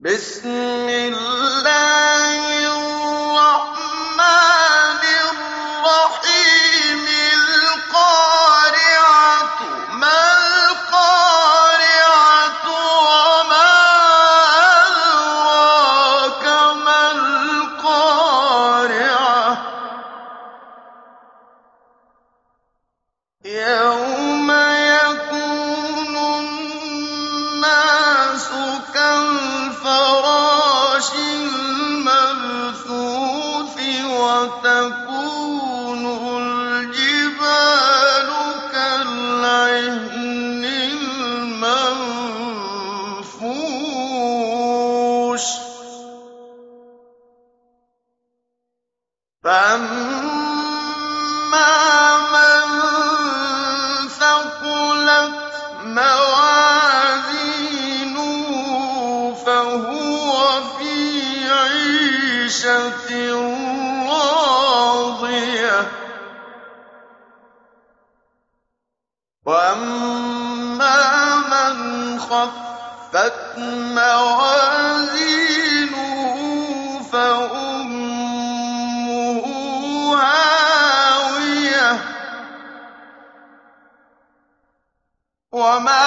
بِسْمِ اللَّهِ الرَّحْمَٰنِ الرَّحِيمِ. الْقَارِعَةُ مَا الْقَارِعَةُ وَمَا أَدْرَاكَ مَا الْقَارِعَةُ؟ يَوْمَ وَتَكُونُ الْجِبَالُ كَالْعِهْنِ الْمَنفُوشِ. فَأَمَّا مَن ثَقُلَتْ مَوَازِينُهُ فَهُوَ فِي عِيشَةٍ خَفَّتْ مَوَازِينُهُ فَأُمُّهُ هَاوِيَةٌ وَمَا